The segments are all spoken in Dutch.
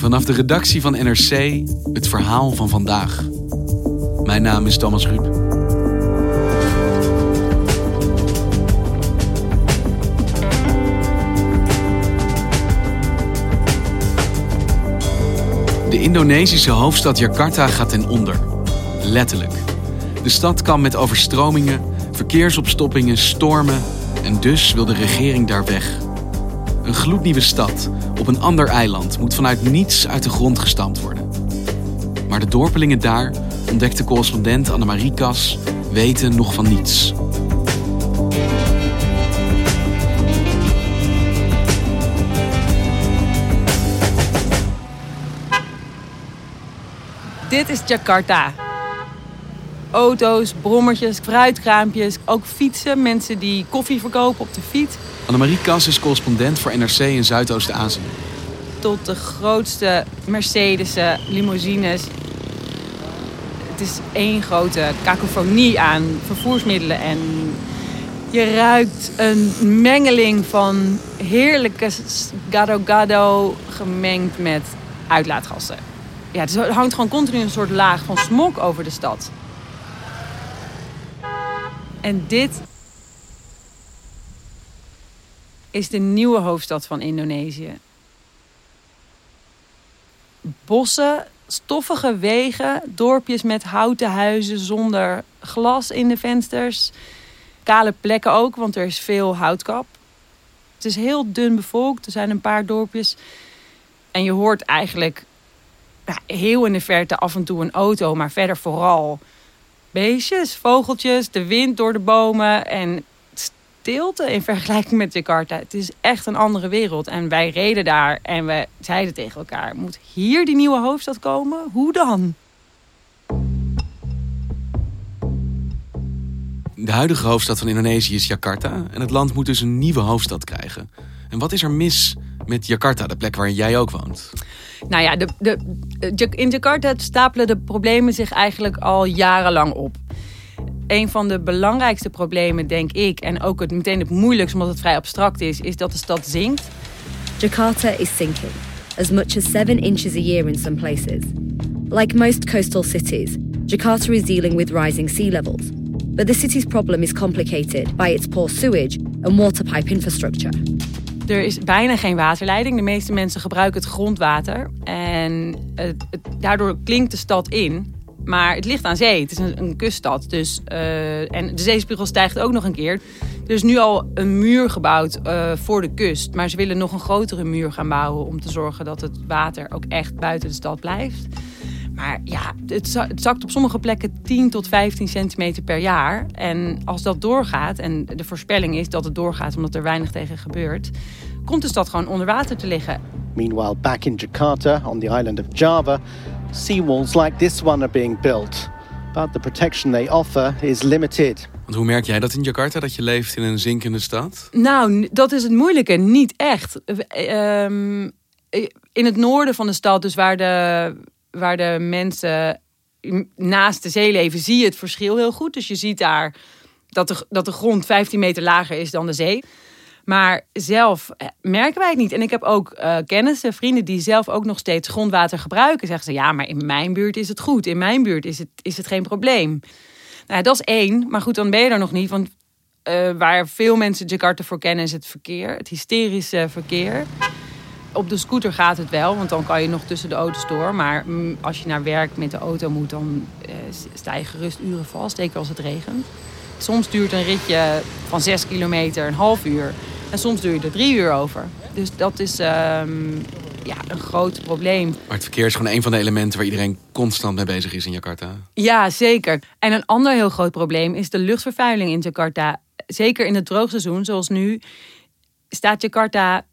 Vanaf de redactie van NRC het verhaal van vandaag. Mijn naam is Thomas Ruip. De Indonesische hoofdstad Jakarta gaat ten onder. Letterlijk. De stad kan met overstromingen, verkeersopstoppingen, stormen en dus wil de regering daar weg. Een gloednieuwe stad op een ander eiland moet vanuit niets uit de grond gestampt worden. Maar de dorpelingen daar, ontdekte correspondent Annemarie Kas, weten nog van niets. Dit is Jakarta. Auto's, brommertjes, fruitkraampjes, ook fietsen, mensen die koffie verkopen op de fiets. Annemarie Kas is correspondent voor NRC in Zuidoost-Azië. Tot de grootste Mercedes'en, limousines. Het is één grote kakofonie aan vervoersmiddelen. En je ruikt een mengeling van heerlijke gado-gado gemengd met uitlaatgassen. Ja, er hangt gewoon continu een soort laag van smog over de stad. En dit is de nieuwe hoofdstad van Indonesië. Bossen, stoffige wegen, dorpjes met houten huizen zonder glas in de vensters. Kale plekken ook, want er is veel houtkap. Het is heel dun bevolkt, er zijn een paar dorpjes. En je hoort eigenlijk ja, heel in de verte af en toe een auto, maar verder vooral beestjes, vogeltjes, de wind door de bomen en stilte in vergelijking met Jakarta. Het is echt een andere wereld. En wij reden daar en we zeiden tegen elkaar: moet hier die nieuwe hoofdstad komen? Hoe dan? De huidige hoofdstad van Indonesië is Jakarta en het land moet dus een nieuwe hoofdstad krijgen. En wat is er mis met Jakarta, de plek waar jij ook woont? Nou ja, de, de, in Jakarta stapelen de problemen zich eigenlijk al jarenlang op. Een van de belangrijkste problemen, denk ik, en ook het, meteen het moeilijkste omdat het vrij abstract is, is dat de stad zinkt. Jakarta is sinking, as much as 7 inches a year in some places. Like most coastal cities, Jakarta is dealing with rising sea levels. But the city's problem is complicated by its poor sewage and water pipe infrastructure. Er is bijna geen waterleiding. De meeste mensen gebruiken het grondwater. En het, daardoor klinkt de stad in. Maar het ligt aan zee. Het is een, kuststad. Dus, uh, en de zeespiegel stijgt ook nog een keer. Er is nu al een muur gebouwd uh, voor de kust. Maar ze willen nog een grotere muur gaan bouwen. Om te zorgen dat het water ook echt buiten de stad blijft. Maar ja, het, zakt op sommige plekken 10 tot 15 centimeter per jaar. En als dat doorgaat, en de voorspelling is dat het doorgaat omdat er weinig tegen gebeurt, komt de stad gewoon onder water te liggen. Meanwhile, back in Jakarta, on the island of Java, seawalls like this one are being built. But the protection they offer is limited. Want hoe merk jij dat in Jakarta, dat je leeft in een zinkende stad? Nou, dat is het moeilijke. Niet echt. Um, in het noorden van de stad, dus waar de, waar de mensen naast de zee leven, zie je het verschil heel goed. Dus je ziet daar dat de, dat de grond 15 meter lager is dan de zee. Maar zelf eh, merken wij het niet. En ik heb ook uh, kennissen, vrienden die zelf ook nog steeds grondwater gebruiken. Zeggen ze, ja, maar in mijn buurt is het goed. In mijn buurt is het, is het geen probleem. Nou, dat is één. Maar goed, dan ben je er nog niet. Want uh, waar veel mensen Jakarta voor kennen is het verkeer. Het hysterische verkeer. Op de scooter gaat het wel, want dan kan je nog tussen de auto's door. Maar mm, als je naar werk met de auto moet, dan eh, sta je gerust uren vast. Zeker als het regent. Soms duurt een ritje van 6 kilometer een half uur. En soms duurt er drie uur over. Dus dat is ehm, ja, een groot probleem. Maar het verkeer is gewoon een van de elementen waar iedereen constant mee bezig is in Jakarta. Ja, zeker. En een ander heel groot probleem is de luchtvervuiling in Jakarta. Zeker in het droogseizoen, zoals nu, staat Jakarta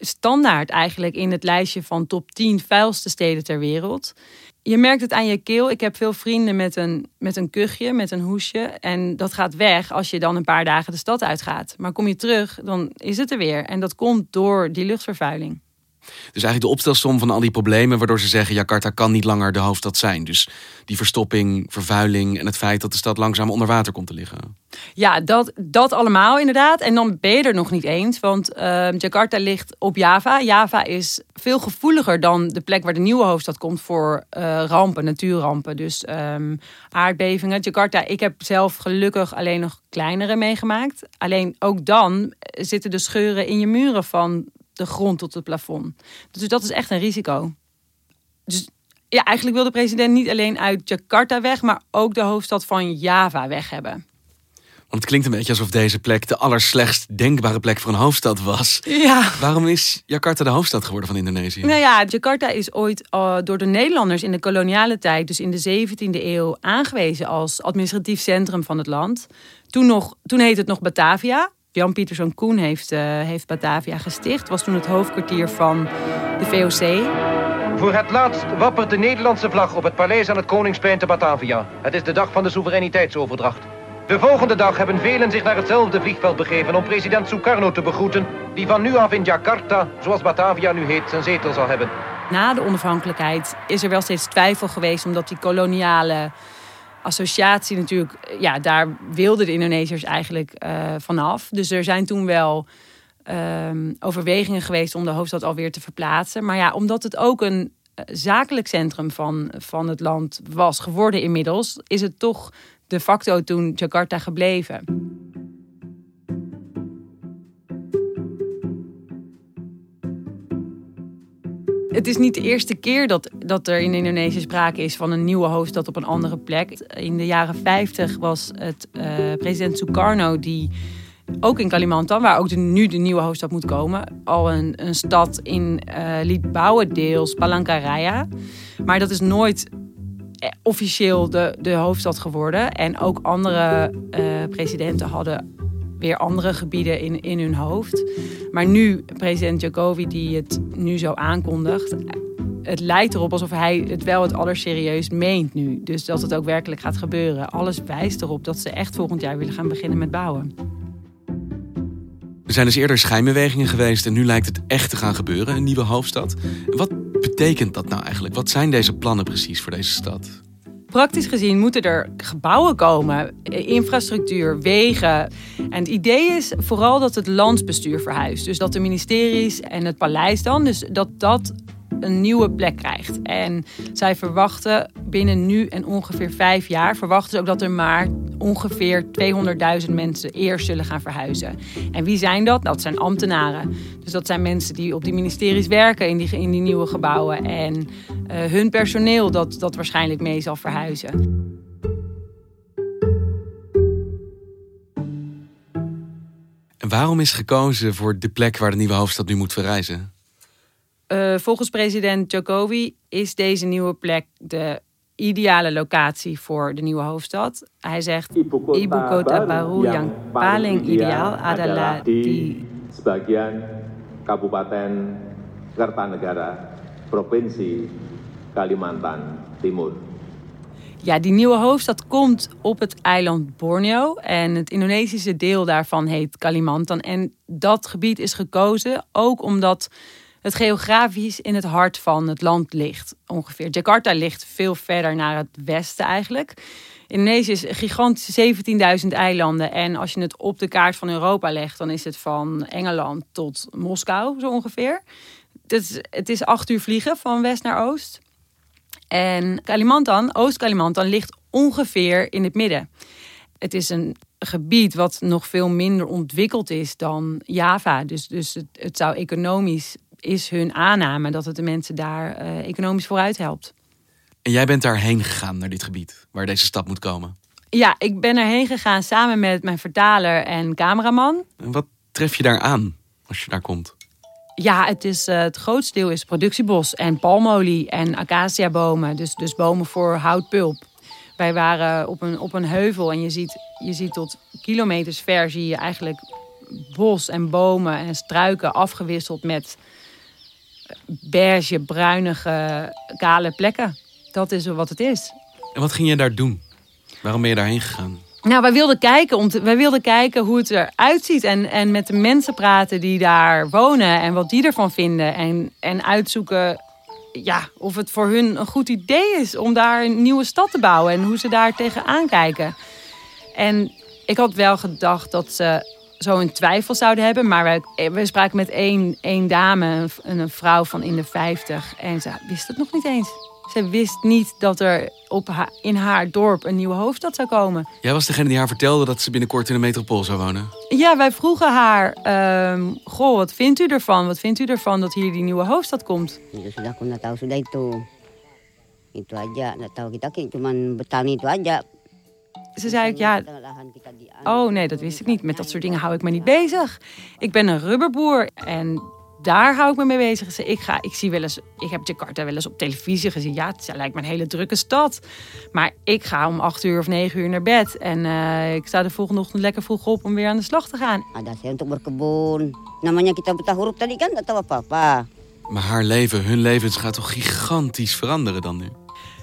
standaard eigenlijk in het lijstje van top 10 vuilste steden ter wereld. Je merkt het aan je keel. Ik heb veel vrienden met een, met een kuchje, met een hoesje. En dat gaat weg als je dan een paar dagen de stad uitgaat. Maar kom je terug, dan is het er weer. En dat komt door die luchtvervuiling. Dus eigenlijk de opstelsom van al die problemen, waardoor ze zeggen: Jakarta kan niet langer de hoofdstad zijn. Dus die verstopping, vervuiling en het feit dat de stad langzaam onder water komt te liggen. Ja, dat, dat allemaal inderdaad. En dan ben je er nog niet eens, want uh, Jakarta ligt op Java. Java is veel gevoeliger dan de plek waar de nieuwe hoofdstad komt voor uh, rampen, natuurrampen. Dus um, aardbevingen. Jakarta, ik heb zelf gelukkig alleen nog kleinere meegemaakt. Alleen ook dan zitten de scheuren in je muren van de grond tot het plafond. Dus dat is echt een risico. Dus ja, eigenlijk wil de president niet alleen uit Jakarta weg, maar ook de hoofdstad van Java weg hebben. Want het klinkt een beetje alsof deze plek de allerslechtst denkbare plek voor een hoofdstad was. Ja. Waarom is Jakarta de hoofdstad geworden van Indonesië? Nou ja, Jakarta is ooit uh, door de Nederlanders in de koloniale tijd, dus in de 17e eeuw, aangewezen als administratief centrum van het land. Toen, nog, toen heette het nog Batavia. Jan Pieterszoon Koen heeft, uh, heeft Batavia gesticht. Was toen het hoofdkwartier van de VOC. Voor het laatst wappert de Nederlandse vlag op het paleis aan het Koningsplein te Batavia. Het is de dag van de soevereiniteitsoverdracht. De volgende dag hebben velen zich naar hetzelfde vliegveld begeven om president Sukarno te begroeten, die van nu af in Jakarta, zoals Batavia nu heet, zijn zetel zal hebben. Na de onafhankelijkheid is er wel steeds twijfel geweest omdat die koloniale associatie natuurlijk, ja, daar wilden de Indonesiërs eigenlijk uh, vanaf. Dus er zijn toen wel um, overwegingen geweest om de hoofdstad alweer te verplaatsen. Maar ja, omdat het ook een zakelijk centrum van, van het land was geworden inmiddels, is het toch de facto toen Jakarta gebleven. Het is niet de eerste keer dat, dat er in Indonesië sprake is van een nieuwe hoofdstad op een andere plek. In de jaren 50 was het uh, president Sukarno die ook in Kalimantan, waar ook de, nu de nieuwe hoofdstad moet komen, al een, een stad in uh, liet bouwen, deels Palangkaraya. Maar dat is nooit officieel de, de hoofdstad geworden. En ook andere presidenten hadden weer andere gebieden in, in hun hoofd. Maar nu, president Jokowi, die het nu zo aankondigt, het lijkt erop alsof hij het wel het allerserieus meent nu. Dus dat het ook werkelijk gaat gebeuren. Alles wijst erop dat ze echt volgend jaar willen gaan beginnen met bouwen. Er zijn dus eerder schijnbewegingen geweest en nu lijkt het echt te gaan gebeuren, een nieuwe hoofdstad. Wat betekent dat nou eigenlijk? Wat zijn deze plannen precies voor deze stad? Praktisch gezien moeten er gebouwen komen, infrastructuur, wegen. En het idee is vooral dat het landsbestuur verhuist. Dus dat de ministeries en het paleis dan, dus dat dat een nieuwe plek krijgt. En zij verwachten binnen nu en ongeveer vijf jaar... verwachten ze ook dat er maar ongeveer 200.000 mensen eerst zullen gaan verhuizen. En wie zijn dat? Dat zijn ambtenaren. Dus dat zijn mensen die op die ministeries werken in die, in die nieuwe gebouwen. En uh, hun personeel dat, dat waarschijnlijk mee zal verhuizen. En waarom is gekozen voor de plek waar de nieuwe hoofdstad nu moet verrijzen? Uh, volgens president Jokowi is deze nieuwe plek de ideale locatie voor de nieuwe hoofdstad. Hij zegt, Ibu kota baru yang paling ideal adalah di sebagian Kabupaten Kertanegara, provincie Kalimantan Timur. Ja, die nieuwe hoofdstad komt op het eiland Borneo. En het Indonesische deel daarvan heet Kalimantan. En dat gebied is gekozen ook omdat het geografisch in het hart van het land ligt. Ongeveer. Jakarta ligt veel verder naar het westen eigenlijk. Indonesië is gigantisch 17.000 eilanden. En als je het op de kaart van Europa legt, dan is het van Engeland tot Moskou zo ongeveer. Het is, het is acht uur vliegen van west naar oost. En Kalimantan, Oost-Kalimantan, ligt ongeveer in het midden. Het is een gebied wat nog veel minder ontwikkeld is dan Java. Dus, dus het, het zou economisch is hun aanname dat het de mensen daar eh, economisch vooruit helpt. En jij bent daarheen gegaan, naar dit gebied, waar deze stad moet komen. Ja, ik ben erheen gegaan samen met mijn vertaler en cameraman. En wat tref je daar aan als je daar komt? Ja, het, is, uh, het grootste deel is productiebos en palmolie en acaciabomen. Dus, dus bomen voor houtpulp. Wij waren op een, op een heuvel en je ziet, je ziet tot kilometers ver zie je eigenlijk bos en bomen en struiken afgewisseld met beige, bruinige, kale plekken. Dat is wat het is. En wat ging je daar doen? Waarom ben je daarheen gegaan? Nou, wij wilden kijken, om wij wilden kijken hoe het eruit ziet. En, en met de mensen praten die daar wonen en wat die ervan vinden. En, en uitzoeken ja, of het voor hun een goed idee is om daar een nieuwe stad te bouwen. En hoe ze daar tegenaan kijken. En ik had wel gedacht dat ze zo een twijfel zouden hebben. Maar wij, wij spraken met één, één dame, een, een vrouw van in de 50. En ze wist het nog niet eens. Ze wist niet dat er op haar, in haar dorp een nieuwe hoofdstad zou komen. Jij was degene die haar vertelde dat ze binnenkort in de metropool zou wonen. Ja, wij vroegen haar: um, Goh, wat vindt u ervan? Wat vindt u ervan dat hier die nieuwe hoofdstad komt? Ze zei ik, ja, oh nee, dat wist ik niet. Met dat soort dingen hou ik me niet bezig. Ik ben een rubberboer en daar hou ik me mee bezig. Ik, ga, ik, zie wel eens, ik heb Jakarta wel eens op televisie gezien. Ja, het lijkt me een hele drukke stad. Maar ik ga om acht uur of negen uur naar bed. En uh, ik sta de volgende ochtend lekker vroeg op om weer aan de slag te gaan. Maar haar leven, hun levens gaat toch gigantisch veranderen dan nu?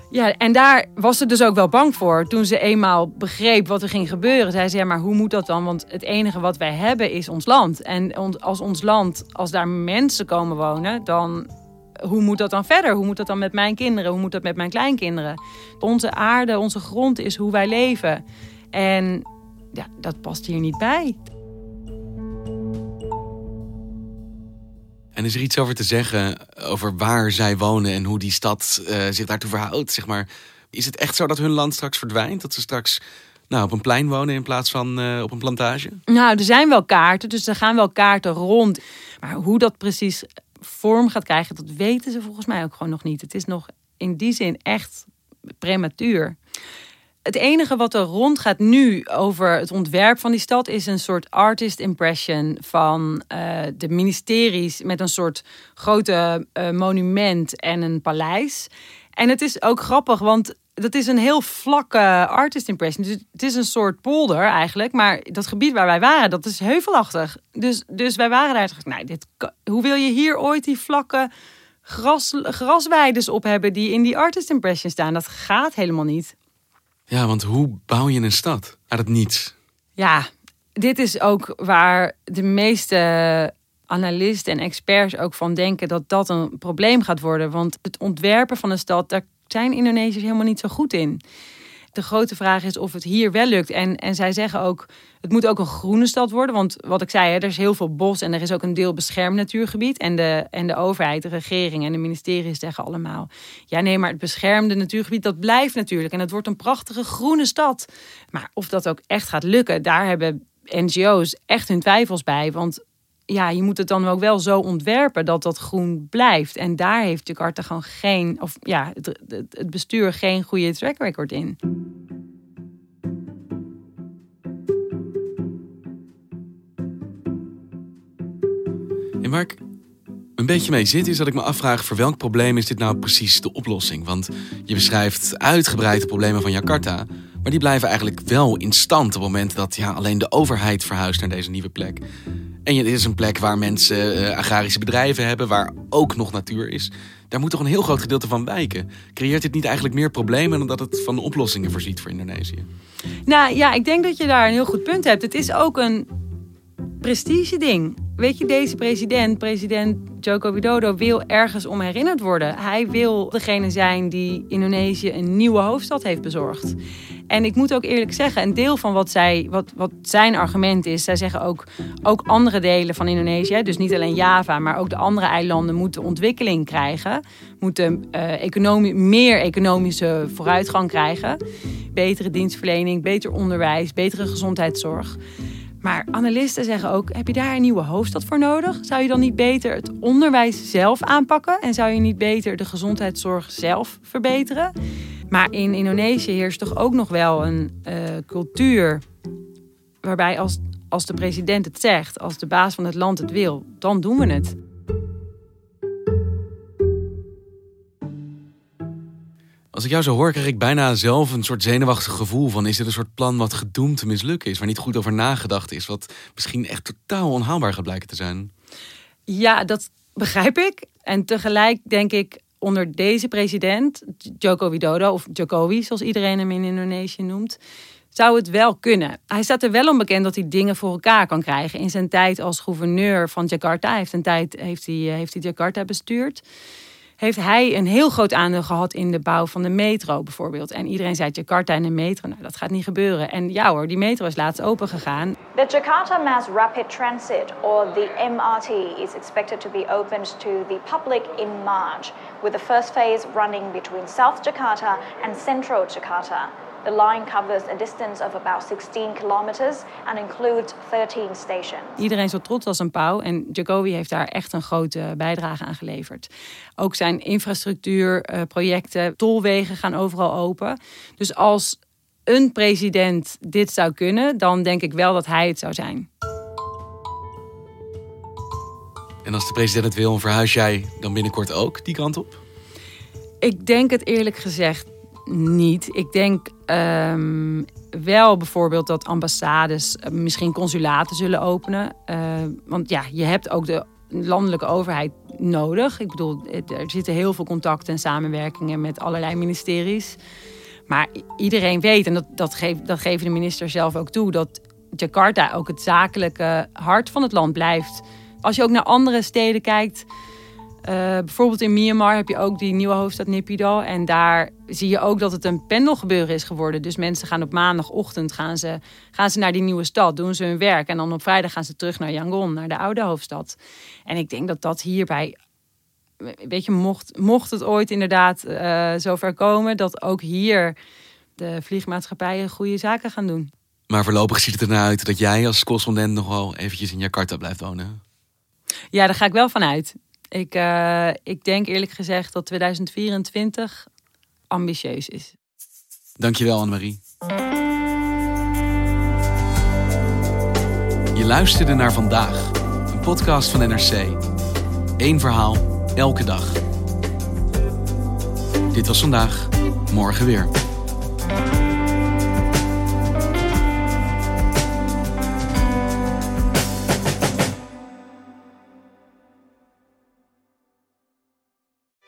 Ja, en daar was ze dus ook wel bang voor. Toen ze eenmaal begreep wat er ging gebeuren, zei ze: ja, maar hoe moet dat dan? Want het enige wat wij hebben is ons land. En als ons land, als daar mensen komen wonen, dan hoe moet dat dan verder? Hoe moet dat dan met mijn kinderen? Hoe moet dat met mijn kleinkinderen? Onze aarde, onze grond is hoe wij leven. En ja, dat past hier niet bij. En is er iets over te zeggen over waar zij wonen en hoe die stad uh, zich daartoe verhoudt? Zeg maar, is het echt zo dat hun land straks verdwijnt? Dat ze straks nou, op een plein wonen in plaats van uh, op een plantage? Nou, er zijn wel kaarten, dus er gaan wel kaarten rond. Maar hoe dat precies vorm gaat krijgen, dat weten ze volgens mij ook gewoon nog niet. Het is nog in die zin echt prematuur. Het enige wat er rondgaat nu over het ontwerp van die stad is een soort artist impression van uh, de ministeries met een soort grote uh, monument en een paleis. En het is ook grappig, want dat is een heel vlakke artist impression. Dus het is een soort polder eigenlijk. Maar dat gebied waar wij waren, dat is heuvelachtig. Dus, dus wij waren daar. Nou, dit, hoe wil je hier ooit die vlakke gras, grasweides op hebben die in die artist impression staan? Dat gaat helemaal niet. Ja, want hoe bouw je een stad uit het niets? Ja, dit is ook waar de meeste analisten en experts ook van denken dat dat een probleem gaat worden. Want het ontwerpen van een stad, daar zijn Indonesiërs helemaal niet zo goed in. De grote vraag is of het hier wel lukt. En, en zij zeggen ook, het moet ook een groene stad worden. Want wat ik zei, er is heel veel bos en er is ook een deel beschermd natuurgebied. En de, en de overheid, de regering en de ministeries zeggen allemaal... ja nee, maar het beschermde natuurgebied, dat blijft natuurlijk. En het wordt een prachtige groene stad. Maar of dat ook echt gaat lukken, daar hebben NGO's echt hun twijfels bij. Want ja, je moet het dan ook wel zo ontwerpen dat dat groen blijft. En daar heeft Jakarta gewoon geen, of ja, het, het bestuur geen goede track record in. En waar ik een beetje mee zit, is dat ik me afvraag voor welk probleem is dit nou precies de oplossing? Want je beschrijft uitgebreid de problemen van Jakarta, maar die blijven eigenlijk wel in stand op het moment dat ja, alleen de overheid verhuist naar deze nieuwe plek. En dit is een plek waar mensen uh, agrarische bedrijven hebben, waar ook nog natuur is. Daar moet toch een heel groot gedeelte van wijken. Creëert dit niet eigenlijk meer problemen dan dat het van oplossingen voorziet voor Indonesië? Nou ja, ik denk dat je daar een heel goed punt hebt. Het is ook een prestige ding. Weet je, deze president, president Joko Widodo, wil ergens om herinnerd worden. Hij wil degene zijn die Indonesië een nieuwe hoofdstad heeft bezorgd. En ik moet ook eerlijk zeggen, een deel van wat, zij, wat, wat zijn argument is, zij zeggen ook, ook andere delen van Indonesië, dus niet alleen Java, maar ook de andere eilanden moeten ontwikkeling krijgen, moeten uh, economie, meer economische vooruitgang krijgen, betere dienstverlening, beter onderwijs, betere gezondheidszorg. Maar analisten zeggen ook: heb je daar een nieuwe hoofdstad voor nodig? Zou je dan niet beter het onderwijs zelf aanpakken? En zou je niet beter de gezondheidszorg zelf verbeteren? Maar in Indonesië heerst toch ook nog wel een uh, cultuur waarbij als, als de president het zegt, als de baas van het land het wil, dan doen we het. Als ik jou zo hoor, krijg ik bijna zelf een soort zenuwachtig gevoel van... is dit een soort plan wat gedoemd te mislukken is... waar niet goed over nagedacht is... wat misschien echt totaal onhaalbaar gaat blijken te zijn? Ja, dat begrijp ik. En tegelijk denk ik, onder deze president, Joko Widodo... of Jokowi, zoals iedereen hem in Indonesië noemt... zou het wel kunnen. Hij staat er wel onbekend dat hij dingen voor elkaar kan krijgen. In zijn tijd als gouverneur van Jakarta... heeft een tijd heeft hij, heeft hij Jakarta bestuurd heeft hij een heel groot aandeel gehad in de bouw van de metro bijvoorbeeld. En iedereen zei Jakarta en de metro, nou dat gaat niet gebeuren. En ja hoor, die metro is laatst open gegaan. The Jakarta Mass Rapid Transit or the MRT is expected to be opened to the public in March with the first phase running between South Jakarta and Central Jakarta. The line covers a distance of about 16 kilometers and includes 13 stations. Iedereen zo trots als een pauw en Jacobi heeft daar echt een grote bijdrage aan geleverd. Ook zijn infrastructuurprojecten, tolwegen gaan overal open. Dus als een president dit zou kunnen, dan denk ik wel dat hij het zou zijn. En als de president het wil, verhuis jij dan binnenkort ook die kant op? Ik denk het eerlijk gezegd niet. Ik denk um, wel bijvoorbeeld dat ambassades, eh, misschien consulaten zullen openen. Uh, want ja, je hebt ook de landelijke overheid nodig. Ik bedoel, er zitten heel veel contacten en samenwerkingen met allerlei ministeries. Maar iedereen weet, en dat, dat, geeft, dat geven de minister zelf ook toe, dat Jakarta ook het zakelijke hart van het land blijft. Als je ook naar andere steden kijkt, uh, bijvoorbeeld in Myanmar heb je ook die nieuwe hoofdstad Naypyidaw. En daar zie je ook dat het een pendelgebeuren is geworden. Dus mensen gaan op maandagochtend gaan ze, gaan ze naar die nieuwe stad, doen ze hun werk. En dan op vrijdag gaan ze terug naar Yangon, naar de oude hoofdstad. En ik denk dat dat hierbij weet je, mocht, mocht het ooit inderdaad uh, zover komen, dat ook hier de vliegmaatschappijen goede zaken gaan doen. Maar voorlopig ziet het ernaar uit dat jij als correspondent nog wel eventjes in Jakarta blijft wonen. Ja, daar ga ik wel van uit. Ik, uh, ik denk eerlijk gezegd dat 2024 ambitieus is. Dankjewel Annemarie. Je luisterde naar vandaag, een podcast van NRC. Eén verhaal, elke dag. Dit was vandaag, morgen weer.